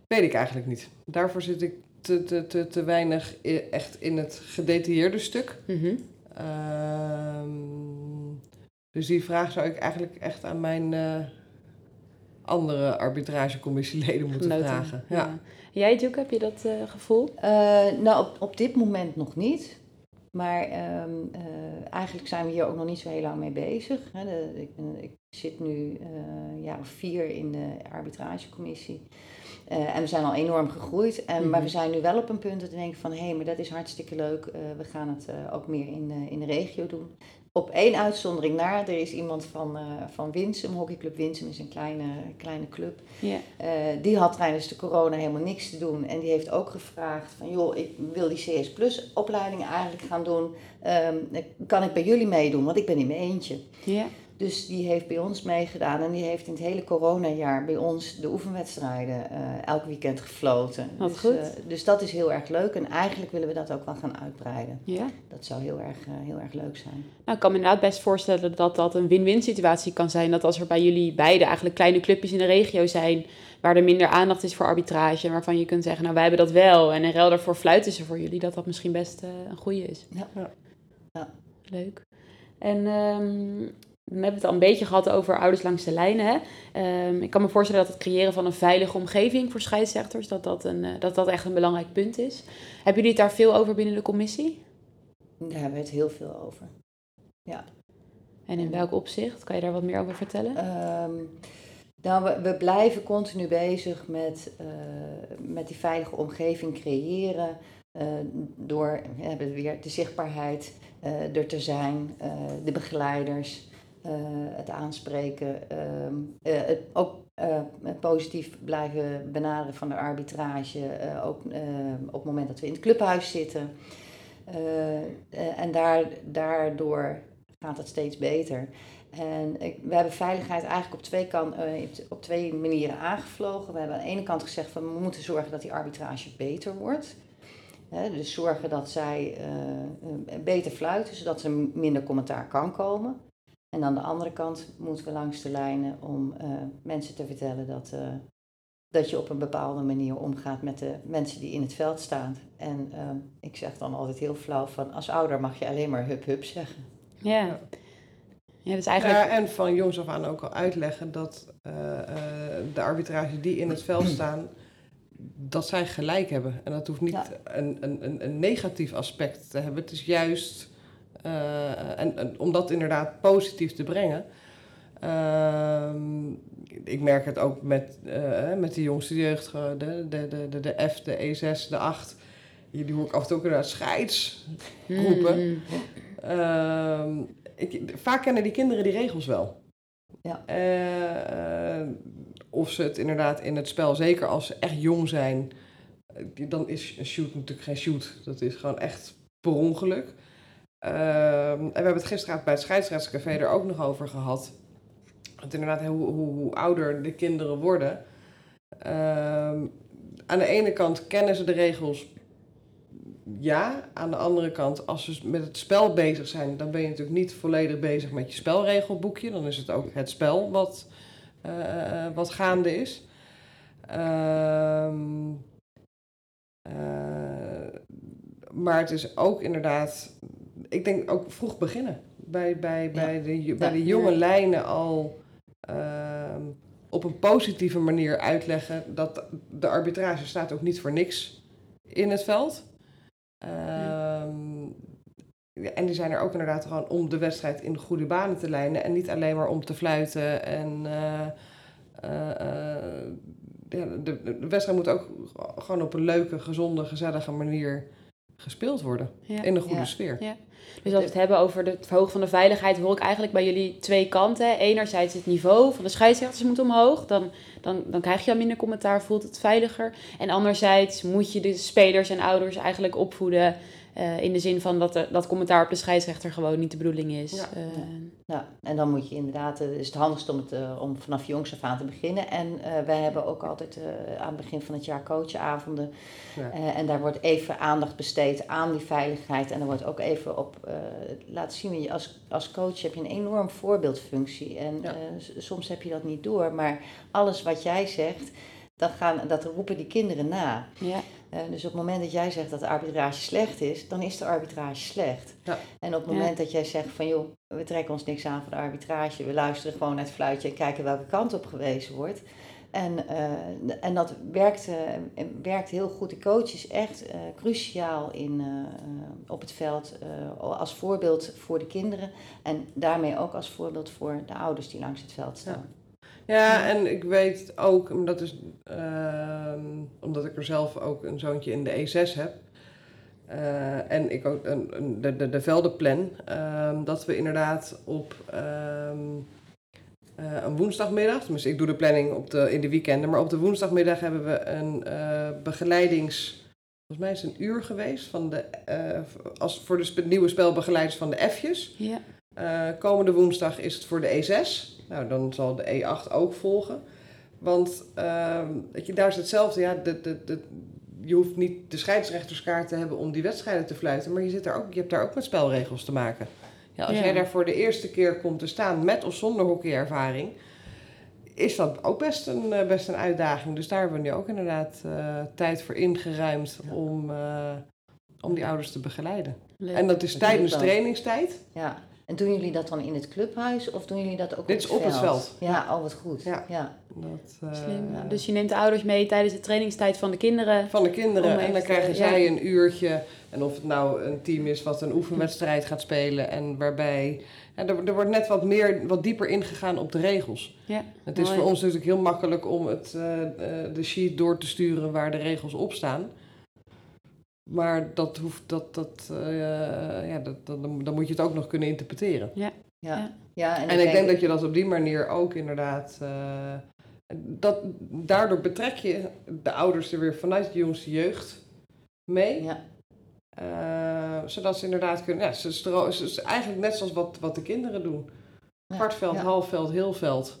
Weet ik eigenlijk niet. Daarvoor zit ik te, te, te, te weinig echt in het gedetailleerde stuk. Mhm. Ehm, dus die vraag zou ik eigenlijk echt aan mijn eh, andere arbitragecommissieleden moeten Genoten. vragen. Ja. Jij, Duke, heb je dat eh, gevoel? Uh, nou, op, op dit moment nog niet. Maar ehm, uh, eigenlijk zijn we hier ook nog niet zo heel lang mee bezig. Hè. De, ik, ik, zit nu uh, een jaar of vier in de arbitragecommissie. en we zijn al enorm gegroeid. En, Maar Mhm. we zijn nu wel op een punt dat we denken van... hé, maar dat is hartstikke leuk. Eh, we gaan het eh, ook meer in, eh, in de regio doen. Op één uitzondering na. Er is iemand van, eh van Winsum, hockeyclub Winsum is een kleine, kleine club. Eh, die had tijdens de corona helemaal niks te doen. En die heeft ook gevraagd van, joh, ik wil die CS Plus opleiding eigenlijk gaan doen. Ehm, kan ik bij jullie meedoen? Want ik ben in mijn eentje. Ja. Dus die heeft bij ons meegedaan en die heeft in het hele coronajaar bij ons de oefenwedstrijden eh, elk weekend gefloten. Wat dus, goed. eh, dus dat is heel erg leuk en eigenlijk willen we dat ook wel gaan uitbreiden. ja. Dat zou heel erg, eh, heel erg leuk zijn. Nou, ik kan me inderdaad best voorstellen dat dat een win-win situatie kan zijn. Dat als er bij jullie beide eigenlijk kleine clubjes in de regio zijn... waar er minder aandacht is voor arbitrage... waarvan je kunt zeggen, nou, wij hebben dat wel... en in ruil daarvoor fluiten ze voor jullie... dat dat misschien best een goede is. Ja. Ja. Ja. Leuk. En ehm, we hebben het al een beetje gehad over ouders langs de lijnen. Hè? Ehm, ik kan me voorstellen dat het creëren van een veilige omgeving voor scheidsrechters... dat dat, een, eh, dat dat echt een belangrijk punt is. Hebben jullie het daar veel over binnen de commissie? Daar hebben we het heel veel over. En in welk opzicht? Kan je daar wat meer over vertellen? Ehm, nou, we, we blijven continu bezig met, eh, met die veilige omgeving creëren. eh, door we weer de zichtbaarheid er te zijn, de begeleiders, het aanspreken, ehm, eh, het ook eh, positief blijven benaderen van de arbitrage, eh, ook eh, op het moment dat we in het clubhuis zitten. Eh, eh, en daar, daardoor gaat het steeds beter. En ik, we hebben veiligheid eigenlijk op twee, kan, eh, op twee manieren aangevlogen. We hebben aan de ene kant gezegd van we moeten zorgen dat die arbitrage beter wordt. Dus zorgen dat zij eh, eh, beter fluiten, zodat er minder commentaar kan komen. En aan de andere kant moeten we langs de lijnen om eh, mensen te vertellen dat, eh, dat je op een bepaalde manier omgaat met de mensen die in het veld staan. En eh, ik zeg dan altijd heel flauw van als ouder mag je alleen maar hup hup zeggen. Ja. Ja, dus eigenlijk... Ja, en van jongs af aan ook al uitleggen dat eh, eh, de arbitrage die in het veld staan, dat zij gelijk hebben. En dat hoeft niet Ja. een, een, een, een negatief aspect te hebben. Het is juist, eh, en, en om dat inderdaad positief te brengen. Ehm, ik merk het ook met, eh, met de jongste jeugd, gewoon de, de, de, de, de F, de E6, de 8. Die hoor ik af en toe ook inderdaad scheids roepen. Hmm. Ehm, ik, vaak kennen die kinderen die regels wel. Ja. Eh, eh, of ze het inderdaad in het spel, zeker als ze echt jong zijn, eh, dan is een shoot natuurlijk geen shoot. Dat is gewoon echt per ongeluk. Ehm, en we hebben het gisteravond bij het scheidsrechtscafé er ook nog over gehad. Want inderdaad, hoe, hoe, ouder de kinderen worden. ehm, aan de ene kant kennen ze de regels ja. Aan de andere kant, als ze met het spel bezig zijn, dan ben je natuurlijk niet volledig bezig met je spelregelboekje. Dan is het ook het spel wat, eh, wat gaande is. Ehm, eh, maar het is ook inderdaad, ik denk ook vroeg beginnen. Bij, bij, bij, de, bij de jonge lijnen al ehm, op een positieve manier uitleggen dat de arbitrage staat ook niet voor niks in het veld. Ehm, en die zijn er ook inderdaad gewoon om de wedstrijd in goede banen te lijnen. En niet alleen maar om te fluiten. En eh, eh, eh, de, de wedstrijd moet ook gewoon op een leuke, gezonde, gezellige manier gespeeld worden. Ja. In een goede Ja. sfeer. Dus als we het hebben over het verhogen van de veiligheid, hoor ik eigenlijk bij jullie twee kanten. Enerzijds het niveau van de scheidsrechters moet omhoog. Dan, dan, dan krijg je al minder commentaar, voelt het veiliger. En anderzijds moet je de spelers en ouders eigenlijk opvoeden. Eh, in de zin van dat, de, dat commentaar op de scheidsrechter gewoon niet de bedoeling is. Ja. Eh, Ja, en dan moet je inderdaad, het is het handigst om, het, eh, om vanaf jongs af aan te beginnen. En eh, wij hebben ook altijd eh, aan het begin van het jaar coachavonden. Ja. Eh, en daar wordt even aandacht besteed aan die veiligheid. En er wordt ook even op eh, laten zien, je als, als coach heb je een enorm voorbeeldfunctie. En Ja. eh, soms heb je dat niet door, maar alles wat jij zegt, dat, gaan, dat roepen die kinderen na. ja. Eh, dus op het moment dat jij zegt dat de arbitrage slecht is, dan is de arbitrage slecht. Ja. En op het Ja. moment dat jij zegt van joh, we trekken ons niks aan van de arbitrage, we luisteren gewoon naar het fluitje en kijken welke kant op gewezen wordt. En, eh, en dat werkt, eh, werkt heel goed. De coach is echt eh, cruciaal in, op het veld eh, als voorbeeld voor de kinderen. En daarmee ook als voorbeeld voor de ouders die langs het veld staan. Ja, en ik weet ook, en dat is ehm, omdat ik er zelf ook een zoontje in de E6 heb. eh, en ik ook een, een, de, de, de veldenplan. ehm, dat we inderdaad op ehm, eh, een woensdagmiddag, tenminste ik doe de planning op de, in de weekenden, maar op de woensdagmiddag hebben we een eh, begeleidings. Volgens mij is het een uur geweest van de, als, voor de nieuwe spelbegeleiders van de F'jes. Ja. Eh, komende woensdag is het voor de E6. Nou, dan zal de E8 ook volgen. Want weet je, daar is hetzelfde. Ja, de, de, de, je hoeft niet de scheidsrechterskaart te hebben om die wedstrijden te fluiten. Maar je, zit daar ook, je hebt daar ook met spelregels te maken. Ja, als Ja. jij daar voor de eerste keer komt te staan met of zonder hockeyervaring... is dat ook best een, eh, best een uitdaging. Dus daar hebben we nu ook inderdaad eh, tijd voor ingeruimd... Om, om die ouders te begeleiden. Leuk. En dat is Dat tijdens trainingstijd. Ja. En doen jullie dat dan in het clubhuis of doen jullie dat ook Dit op is het op het veld? Ja, oh wat goed. Ja. ja. Dat, eh, Slim. Ja, Dus je neemt de ouders mee tijdens de trainingstijd van de kinderen. Van de kinderen. Om En dan krijgen zij een uurtje. En of het nou een team is wat een oefenwedstrijd gaat spelen. En waarbij. Ja, er, er wordt net wat meer, wat dieper ingegaan op de regels. Ja, Het is mooi. voor ons natuurlijk heel makkelijk om het, eh, eh, de sheet door te sturen waar de regels op staan. Maar dat hoeft, dat, dat, eh, ja, dat, dat, dan, dan moet je het ook nog kunnen interpreteren. Ja. Ja. Ja, En ik denk dat je dat op die manier ook inderdaad. eh, dat, daardoor betrek je de ouders er weer vanuit de jongste jeugd mee. Ja, Eh, zodat ze inderdaad kunnen. Ja, ze, stro- ze, ze- eigenlijk net zoals wat, wat de kinderen doen: ja, hardveld, ja. halfveld, heelveld.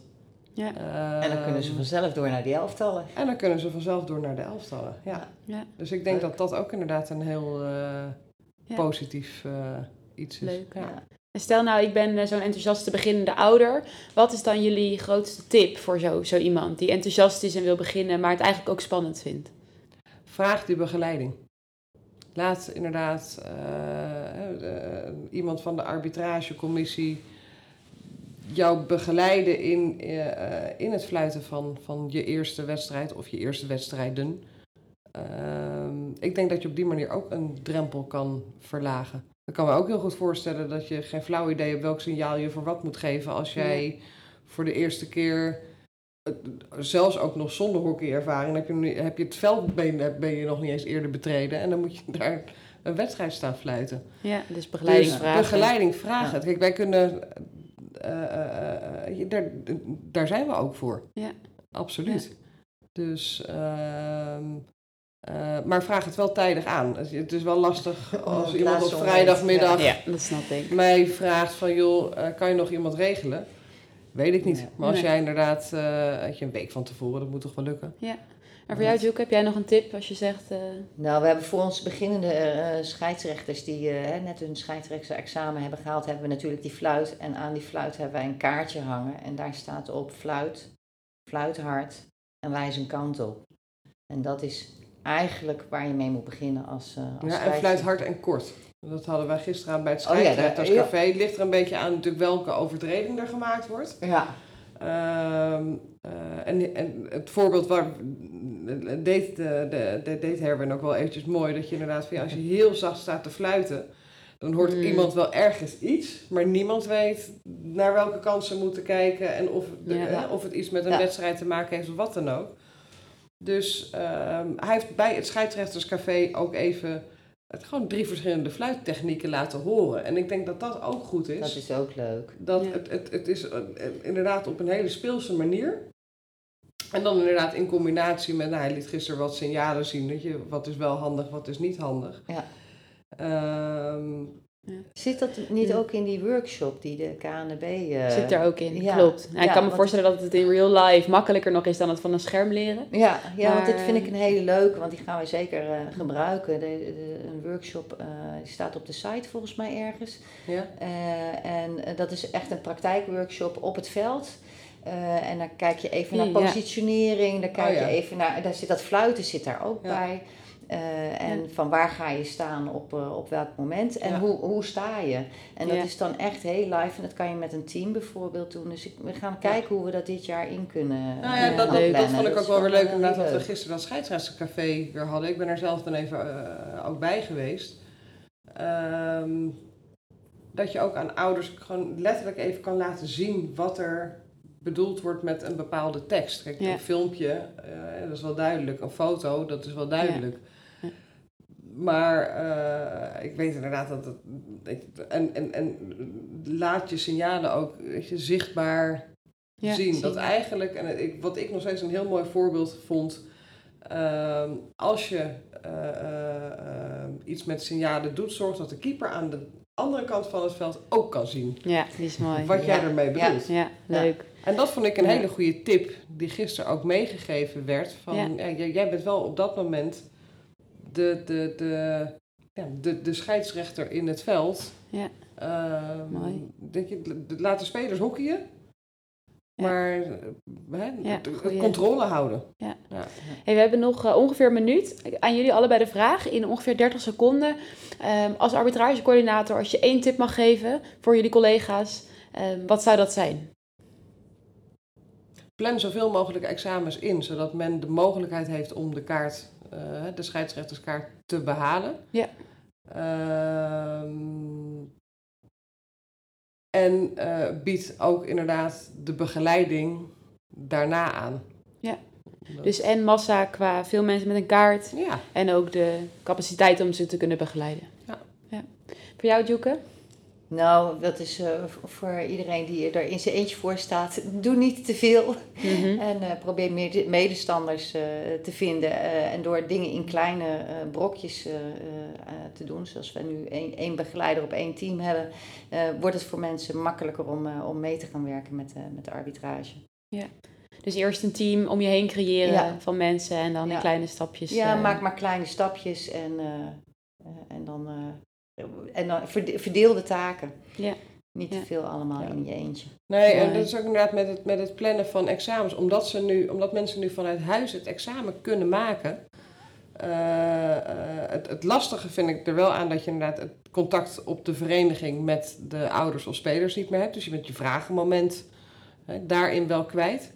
Ja. En dan kunnen ze vanzelf door naar die elftallen. en dan kunnen ze vanzelf door naar de elftallen. Ja. Ja. Dus ik denk Leuk. dat dat ook inderdaad een heel eh, positief eh, iets is. Leuk, Ja. En stel nou, ik ben eh, zo'n enthousiaste beginnende ouder. Wat is dan jullie grootste tip voor zo, zo iemand die enthousiast is en wil beginnen, maar het eigenlijk ook spannend vindt? Vraag die begeleiding. Laat inderdaad iemand van de arbitragecommissie jou begeleiden in, eh, eh, in het fluiten van, van je eerste wedstrijd of je eerste wedstrijden. Ehm, ik denk dat je op die manier ook een drempel kan verlagen. Ik kan me ook heel goed voorstellen dat je geen flauw idee hebt welk signaal je voor wat moet geven als jij voor de eerste keer eh, zelfs ook nog zonder hockeyervaring, heb je, heb je het veld ben, je- ben je nog niet eens eerder betreden en dan moet je daar een wedstrijd staan fluiten. Ja, dus begeleiding dus vragen. begeleiding vragen. Ja. Kijk, wij kunnen, je- daar, daar zijn we ook voor. Ja. Absoluut. Dus, ehm, eh, maar vraag het wel tijdig aan. Het- is wel lastig als iemand op vrijdagmiddag Ja, dat snap ik. mij vraagt van joh, kan je nog iemand regelen? Weet ik niet. Nee. Maar als Nee. jij inderdaad, had je een week van tevoren, dat moet toch wel lukken? En voor jou, Joek, heb jij nog een tip als je zegt... eh, Nou, we hebben voor ons beginnende eh, scheidsrechters die eh, hè, net hun scheidsrechtsexamen hebben gehaald, hebben we natuurlijk die fluit. En aan die fluit hebben wij een kaartje hangen. En daar staat op fluit, fluit hard en wijs een kant op. En dat is eigenlijk waar je mee moet beginnen als, eh als Ja, en fluit hard en kort. Dat hadden wij gisteren aan bij het Oh scheidsrechterscafé. Het ligt er een beetje aan natuurlijk welke overtreding er gemaakt wordt. Ja, Ehm, eh, en, en het voorbeeld waar deed, de, de, de, deed Herwin ook wel eventjes mooi. Dat je inderdaad, van, ja, als je heel zacht staat te fluiten, dan hoort Mm. iemand wel ergens iets. Maar niemand weet naar welke kant ze moeten kijken. En of, de- Ja. eh, of het iets met een Ja. wedstrijd te maken heeft of wat dan ook. Dus ehm, hij heeft bij het scheidsrechterscafé ook even het, gewoon drie verschillende fluittechnieken laten horen. En ik denk dat dat ook goed is. dat is ook leuk. Dat Ja. het, het, het is eh, eh, inderdaad op een hele speelse manier. En dan inderdaad in combinatie met, nou, hij liet gisteren wat signalen zien, weet je, wat is wel handig, wat is niet handig. Ja. Ehm, Zit dat niet Ja. ook in die workshop die de KNB... eh, zit er ook in, ja. klopt. Nou, ik Ja, kan me want- voorstellen dat het in real life makkelijker nog is dan het van een scherm leren. Ja, ja want dit vind ik een hele leuke, want die gaan we zeker eh, gebruiken. De, de- een workshop eh, die staat op de site volgens mij ergens. ja. Eh, en dat is echt een praktijkworkshop op het veld. Eh, en dan kijk je even naar positionering, dan kijk Oh, ja. je even naar, daar zit dat fluiten zit daar ook Ja. bij. Eh, en Ja. van waar ga je staan op, eh, op welk moment en Ja. hoe, hoe sta je. En dat Ja. is dan echt heel live en dat kan je met een team bijvoorbeeld doen. Dus ik, we gaan kijken hoe we dat dit jaar in kunnen Nou ja, dat, leuk. dat vond ik ook wel weer leuk heel inderdaad dat we gisteren dat scheidsrechtscafé weer hadden. Ik ben er zelf dan even ook bij geweest. Ehm, dat je ook aan ouders gewoon letterlijk even kan laten zien wat er bedoeld wordt met een bepaalde tekst. Kijk, Ja. een filmpje, eh, dat is wel duidelijk. Een foto, dat is wel duidelijk. Ja. Maar eh, ik weet inderdaad dat het. En, en, en laat je signalen ook weet je, zichtbaar Ja, zien. zie Dat eigenlijk, en ik, wat ik nog steeds een heel mooi voorbeeld vond. ehm, als je eh, iets met signalen doet, zorg dat de keeper aan de andere kant van het veld ook kan zien. Ja, die is mooi. Wat jij ermee bedoelt. Ja, leuk. En dat vond ik een Ja. hele goede tip die gisteren ook meegegeven werd. Van, Ja. ja, jij, bent wel op dat moment de, de, de, ja, de, de scheidsrechter in het veld. Ja. Ehm, Mooi. Dat je, laat de spelers hockeyen. Ja. Maar hè, Ja, goeie. controle houden. Hey, we hebben nog eh, ongeveer een minuut. Aan jullie allebei de vraag in ongeveer 30 seconden. Ehm, als arbitragecoördinator, als je één tip mag geven voor jullie collega's, ehm, wat zou dat zijn? Plan zoveel mogelijk examens in, zodat men de mogelijkheid heeft om de kaart, eh, de scheidsrechterskaart, te behalen. Ja. Ehm, en eh, biedt ook inderdaad de begeleiding daarna aan. Ja. Dat- Dus en massa qua veel mensen met een kaart ja, en ook de capaciteit om ze te kunnen begeleiden. Ja. ja. Voor jou, Joeke? Nou, dat is eh, voor iedereen die er in zijn eentje voor staat. Doe niet te veel. Mhm. En eh, probeer mede- medestanders eh, te vinden. en door dingen in kleine brokjes te doen, zoals we nu één, één begeleider op één team hebben, wordt het voor mensen makkelijker om, om mee te gaan werken met, met de arbitrage. Dus eerst een team om je heen creëren Ja. van mensen en dan in Ja. kleine stapjes. ja, maak maar kleine stapjes en, en dan, en dan verde- verdeel de taken. Ja. Niet Ja. te veel allemaal Ja. in je eentje. nee, en dat is ook inderdaad met het, met het plannen van examens. Omdat, ze nu, omdat mensen nu vanuit huis het examen kunnen maken. eh, eh, het, het lastige vind ik er wel aan dat je inderdaad het contact op de vereniging met de ouders of spelers niet meer hebt. Dus je bent je vragenmoment hè, daarin wel kwijt.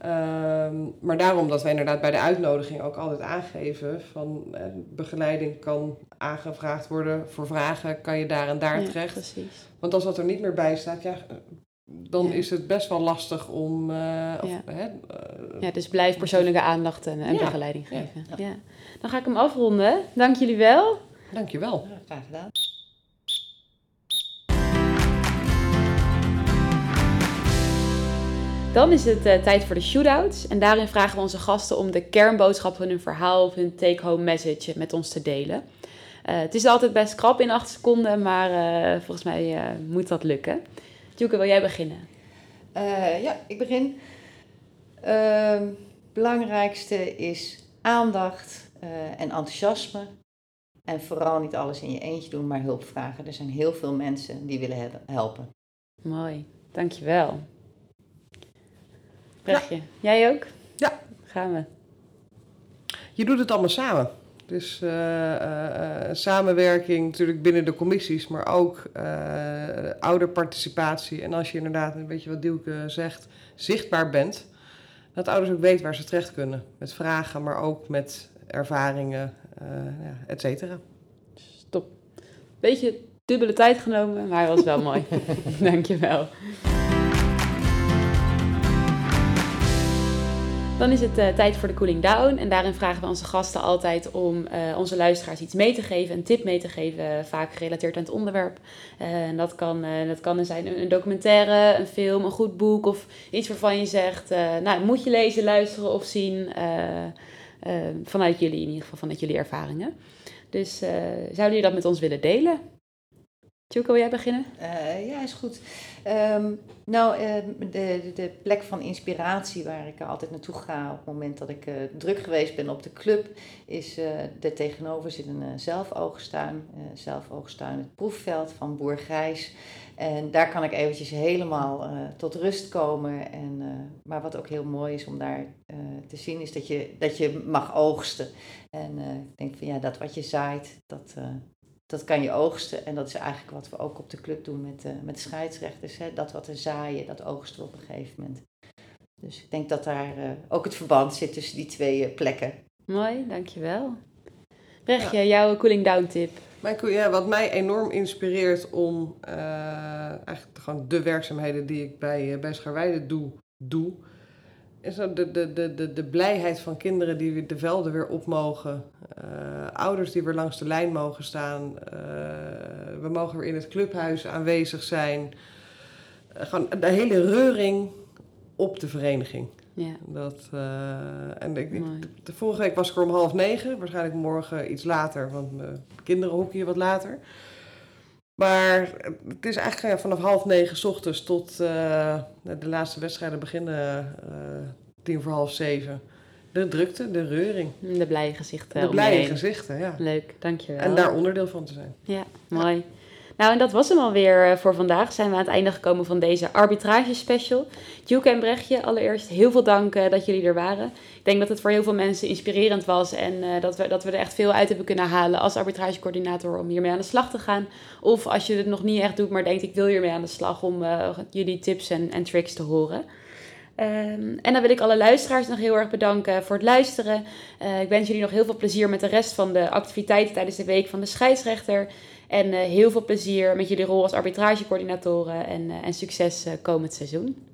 Ehm, maar daarom dat wij inderdaad bij de uitnodiging ook altijd aangeven van eh, begeleiding kan aangevraagd worden voor vragen, kan je daar en daar ja, terecht. Precies. Want als dat er niet meer bij staat, ja, eh, dan Ja. is het best wel lastig om. eh, of, Ja. hè, Ja, dus blijf persoonlijke aandacht en, en Ja. begeleiding geven. Ja. Ja. Dan ga ik hem afronden. Dank jullie wel. Dankjewel. Ja, graag gedaan. Dan is het eh, tijd voor de shootouts. En daarin vragen we onze gasten om de kernboodschap van hun verhaal of hun take-home message met ons te delen. Eh, het is altijd best krap in acht seconden, maar eh, volgens mij moet dat lukken. Joeke, wil jij beginnen? Ja, ik begin. Ehm belangrijkste is aandacht en enthousiasme. En vooral niet alles in je eentje doen, maar hulp vragen. Er zijn heel veel mensen die willen helpen. Mooi, dankjewel. Brechtje, jij ook? Ja. Gaan we. Je doet het allemaal samen. Dus samenwerking natuurlijk binnen de commissies, maar ook ouderparticipatie. En als je inderdaad, een beetje wat Dielke zegt, zichtbaar bent, dat ouders ook weten waar ze terecht kunnen. Met vragen, maar ook met ervaringen, ja, et cetera. Stop. Beetje dubbele tijd genomen, maar was wel mooi. Dankjewel. Dan is het eh, tijd voor de cooling down. En daarin vragen we onze gasten altijd om eh, onze luisteraars iets mee te geven, een tip mee te geven, eh, vaak gerelateerd aan het onderwerp. En dat kan, dat kan zijn een, documentaire, een film, een goed boek of iets waarvan je zegt, nou moet je lezen, luisteren of zien. vanuit jullie, in ieder geval vanuit jullie ervaringen. Dus zouden jullie dat met ons willen delen? Tjuko, wil jij beginnen? Eh, ja, is goed. Ehm, nou, ehm, de, de plek van inspiratie waar ik altijd naartoe ga op het moment dat ik eh, druk geweest ben op de club, is uh, er tegenover zit een zelfoogstuin. Zelfoogstuin, het proefveld van Boer Grijs. En daar kan ik eventjes helemaal tot rust komen. En, maar wat ook heel mooi is om daar te zien, is dat je, dat je mag oogsten. En ik denk van ja, dat wat je zaait, dat, dat kan je oogsten. En dat is eigenlijk wat we ook op de club doen met, uh, met de scheidsrechters. Hè? Dat wat we zaaien, dat oogsten we op een gegeven moment. Dus ik denk dat daar uh, ook het verband zit tussen die twee uh, plekken. Mooi, dankjewel. Brechtje, ja. jouw cooling down tip? Mijn, ja, wat mij enorm inspireert om uh, eigenlijk gewoon de werkzaamheden die ik bij, uh, bij Scharweide doe, doe, is de, de, de, de, de blijheid van kinderen die weer de velden weer op mogen. Uh, ouders die weer langs de lijn mogen staan. we mogen weer in het clubhuis aanwezig zijn. gewoon de hele reuring op de vereniging. Ja. Dat, en ik, de vorige week was ik er om half negen, waarschijnlijk morgen iets later, want mijn kinderen hockeyen wat later. Maar het is eigenlijk ja, vanaf half negen s ochtends tot uh, de laatste wedstrijden beginnen uh, tien voor half zeven. De drukte, de reuring. De blije gezichten. De blije gezichten, ja. Leuk, dankjewel. En daar onderdeel van te zijn. Ja, mooi. Ja. Nou, en dat was hem alweer voor vandaag. Zijn we aan het einde gekomen van deze arbitrage special. Juke en Brechtje, allereerst heel veel dank uh, dat jullie er waren. Ik denk dat het voor heel veel mensen inspirerend was en uh, dat, we, dat we er echt veel uit hebben kunnen halen als arbitragecoördinator om hiermee aan de slag te gaan. Of als je het nog niet echt doet, maar denkt ik wil hiermee aan de slag om jullie tips en, en tricks te horen. Um, en dan wil ik alle luisteraars nog heel erg bedanken voor het luisteren. Ik wens jullie nog heel veel plezier met de rest van de activiteiten tijdens de week van de scheidsrechter. En uh, heel veel plezier met jullie rol als arbitragecoördinatoren en, uh, en succes komend seizoen.